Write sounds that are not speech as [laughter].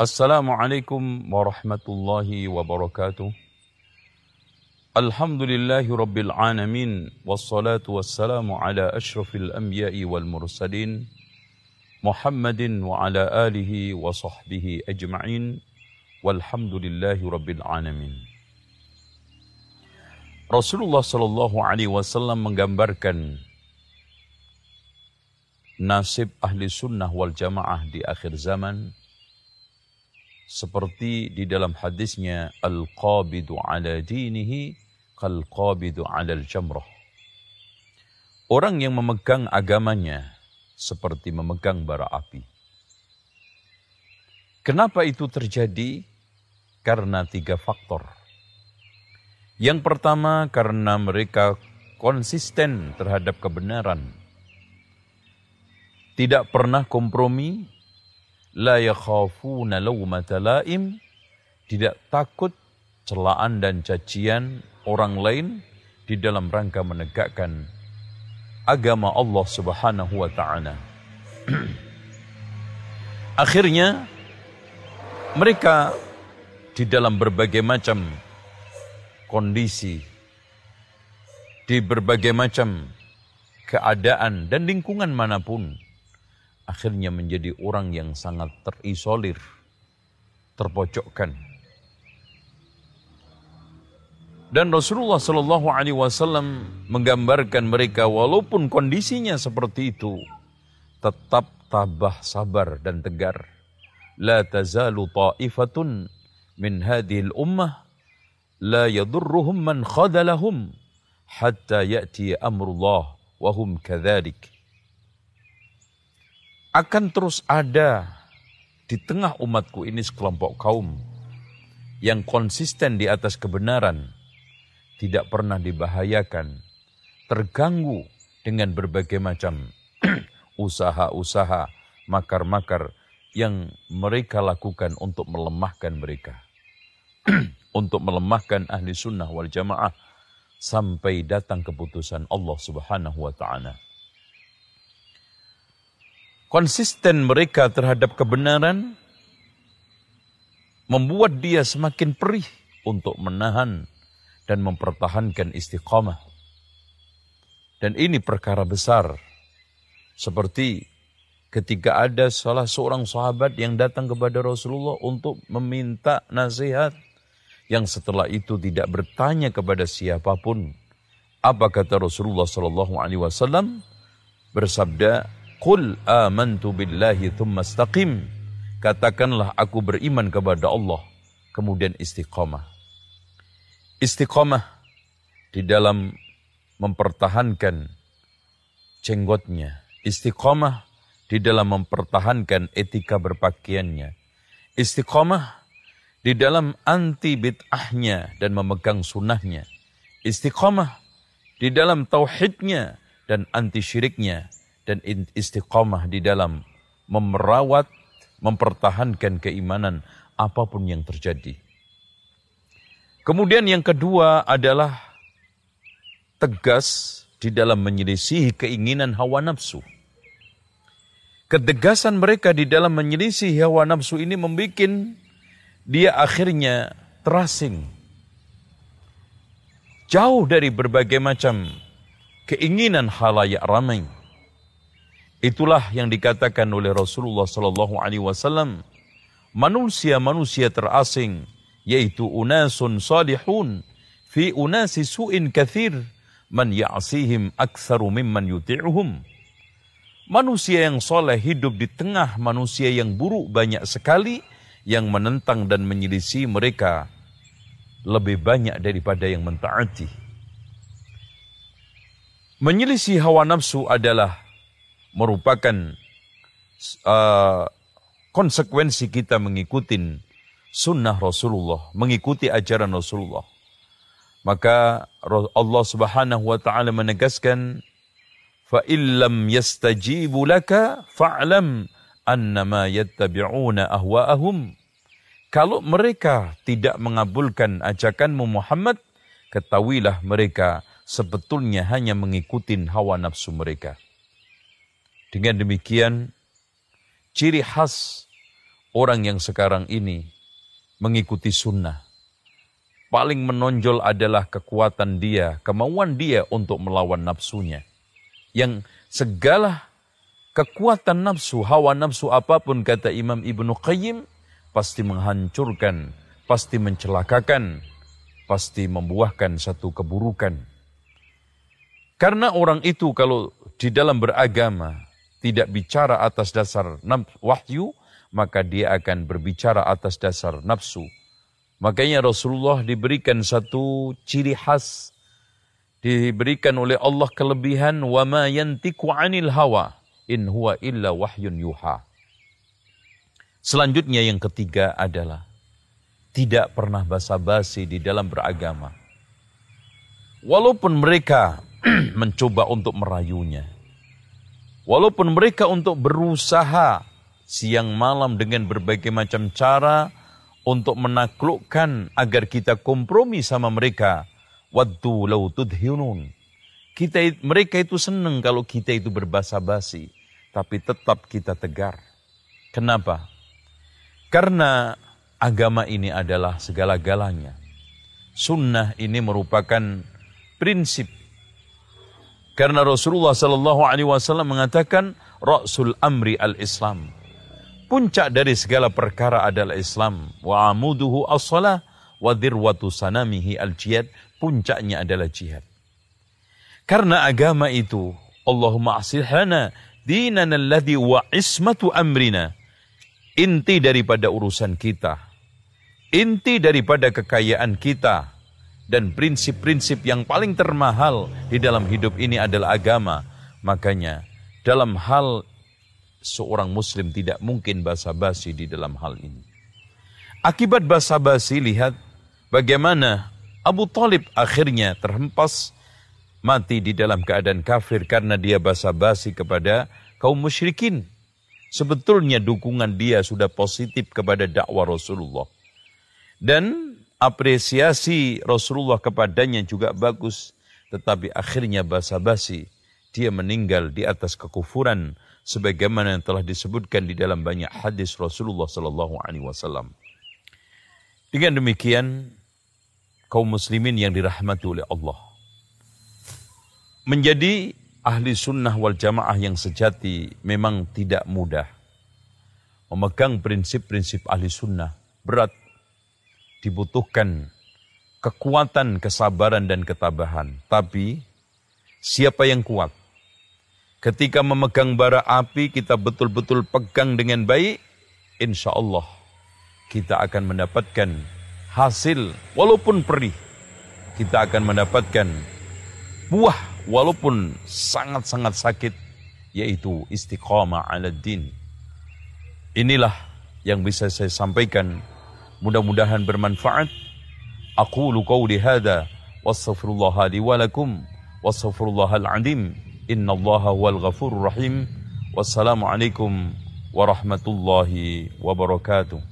Assalamualaikum warahmatullahi wabarakatuh. Alhamdulillahi rabbil alamin wassalatu wassalamu ala asyrafil anbiya'i wal mursalin Muhammadin wa ala alihi wa sahbihi ajma'in walhamdulillahi rabbil alamin. Rasulullah sallallahu alaihi wasallam menggambarkan nasib ahli sunnah wal jamaah di akhir zaman seperti di dalam hadisnya al-qabidu ala dinihi qabidu ala al-jamrah. Orang yang memegang agamanya seperti memegang bara api. Kenapa itu terjadi? Karena tiga faktor. Yang pertama karena mereka konsisten terhadap kebenaran. Tidak pernah kompromi la yakhafuna lawmata laim tidak takut celaan dan cacian orang lain di dalam rangka menegakkan agama Allah Subhanahu wa taala. [clears throat] Akhirnya mereka di dalam berbagai macam kondisi di berbagai macam keadaan dan lingkungan mana pun akhirnya menjadi orang yang sangat terisolir, terpojokkan. Dan Rasulullah Shallallahu Alaihi Wasallam menggambarkan mereka walaupun kondisinya seperti itu, tetap tabah sabar dan tegar. La tazalu ta'ifatun min hadhil ummah la yadurruhum man khadalahum hatta ya'ti amrullah wa hum kadzalik akan terus ada di tengah umatku ini sekelompok kaum yang konsisten di atas kebenaran, tidak pernah dibahayakan, terganggu dengan berbagai macam [clears throat] usaha-usaha, makar-makar yang mereka lakukan untuk melemahkan mereka. [clears throat] untuk melemahkan ahli sunnah wal jamaah sampai datang keputusan Allah subhanahu wa ta'ala. Konsisten mereka terhadap kebenaran membuat dia semakin perih untuk menahan dan mempertahankan istiqamah. Dan ini perkara besar. Seperti ketika ada salah seorang sahabat yang datang kepada Rasulullah untuk meminta nasihat yang setelah itu tidak bertanya kepada siapa pun apa kata Rasulullah sallallahu alaihi wasallam bersabda Qul amantu billahi thumma istaqim. Katakanlah aku beriman kepada Allah, kemudian istiqamah. Istiqamah di dalam mempertahankan jenggotnya. Istiqamah di dalam mempertahankan etika berpakaiannya. Istiqamah di dalam anti bid'ahnya dan memegang sunnahnya. Istiqamah di dalam tauhidnya dan anti syiriknya dan istiqamah di dalam memerawat, mempertahankan keimanan apa pun yang terjadi. Kemudian yang kedua adalah tegas di dalam menyelisihi keinginan hawa nafsu. Ketegasan mereka di dalam menyelisihi hawa nafsu ini membuat dia akhirnya terasing. Jauh dari berbagai macam keinginan halayak ramai Itulah yang dikatakan oleh Rasulullah sallallahu alaihi wasallam, manusia-manusia terasing yaitu unasun salihun fi unasi su'in kathir man ya'sihim aktsaru mimman yuti'uhum. Manusia yang soleh hidup di tengah manusia yang buruk banyak sekali yang menentang dan menyelisih mereka lebih banyak daripada yang mentaati. Menyelisih hawa nafsu adalah merupakan uh, konsekuensi kita mengikuti sunnah Rasulullah, mengikuti ajaran Rasulullah. Maka Allah Subhanahu wa taala menegaskan fa illam yastajibu laka fa'lam annama yattabi'una ahwa'ahum kalau mereka tidak mengabulkan ajakanmu Muhammad ketahuilah mereka sebetulnya hanya mengikuti hawa nafsu mereka dengan demikian, ciri khas orang yang sekarang ini mengikuti sunnah. Paling menonjol adalah kekuatan dia, kemauan dia untuk melawan nafsunya. Yang segala kekuatan nafsu, hawa nafsu apa pun kata Imam Ibnu Qayyim, pasti menghancurkan, pasti mencelakakan, pasti membuahkan satu keburukan. Karena orang itu kalau di dalam beragama tidak bicara atas dasar wahyu, maka dia akan berbicara atas dasar nafsu. Makanya Rasulullah diberikan satu ciri khas. Diberikan oleh Allah kelebihan wa ma yantiku anil hawa in huwa illa wahyun yuha. Selanjutnya yang ketiga adalah tidak pernah basa-basi di dalam beragama. Walaupun mereka [clears throat] mencoba untuk merayunya. Walaupun mereka untuk berusaha siang malam dengan berbagai macam cara untuk menaklukkan agar kita kompromi sama mereka. Waddu lau tudhinun. Kita, mereka itu senang kalau kita itu berbasa-basi. Tapi tetap kita tegar. Kenapa? Karena agama ini adalah segala-galanya. Sunnah ini merupakan prinsip. Karena Rasulullah Sallallahu Alaihi Wasallam mengatakan, Rasul Amri al-Islam Puncak dari segala perkara adalah Islam. Wa amuduhu as-salah wa dirwatu sanamihi al-jihad. Puncaknya adalah jihad. Karena agama itu, Allahumma asilhana dinana alladhi wa ismatu amrina. Inti daripada urusan kita. Inti daripada kekayaan kita. Dan prinsip-prinsip yang paling termahal di dalam hidup ini adalah agama. Makanya dalam hal seorang muslim tidak mungkin basa-basi di dalam hal ini. Akibat basa-basi lihat bagaimana Abu Talib akhirnya terhempas mati di dalam keadaan kafir karena dia basa-basi kepada kaum musyrikin. Sebetulnya dukungan dia sudah positif kepada dakwah Rasulullah. Dan apresiasi Rasulullah kepadanya juga bagus. Tetapi akhirnya basa-basi dia meninggal di atas kekufuran sebagaimana yang telah disebutkan di dalam banyak hadis Rasulullah sallallahu alaihi wasallam. Dengan demikian kaum muslimin yang dirahmati oleh Allah menjadi ahli sunnah wal jamaah yang sejati memang tidak mudah. Memegang prinsip-prinsip ahli sunnah berat dibutuhkan kekuatan, kesabaran dan ketabahan. Tapi siapa yang kuat Ketika memegang bara api, kita betul-betul pegang dengan baik, insya Allah kita akan mendapatkan hasil walaupun perih. Kita akan mendapatkan buah walaupun sangat-sangat sakit, yaitu istiqamah ala din. Inilah yang bisa saya sampaikan. Mudah-mudahan bermanfaat. Aku qawli hadha wastaghfirullah li wa lakum wastaghfirullahal. Inna Allah wal ghafur rahim. Wassalamualaikum warahmatullahi wabarakatuh.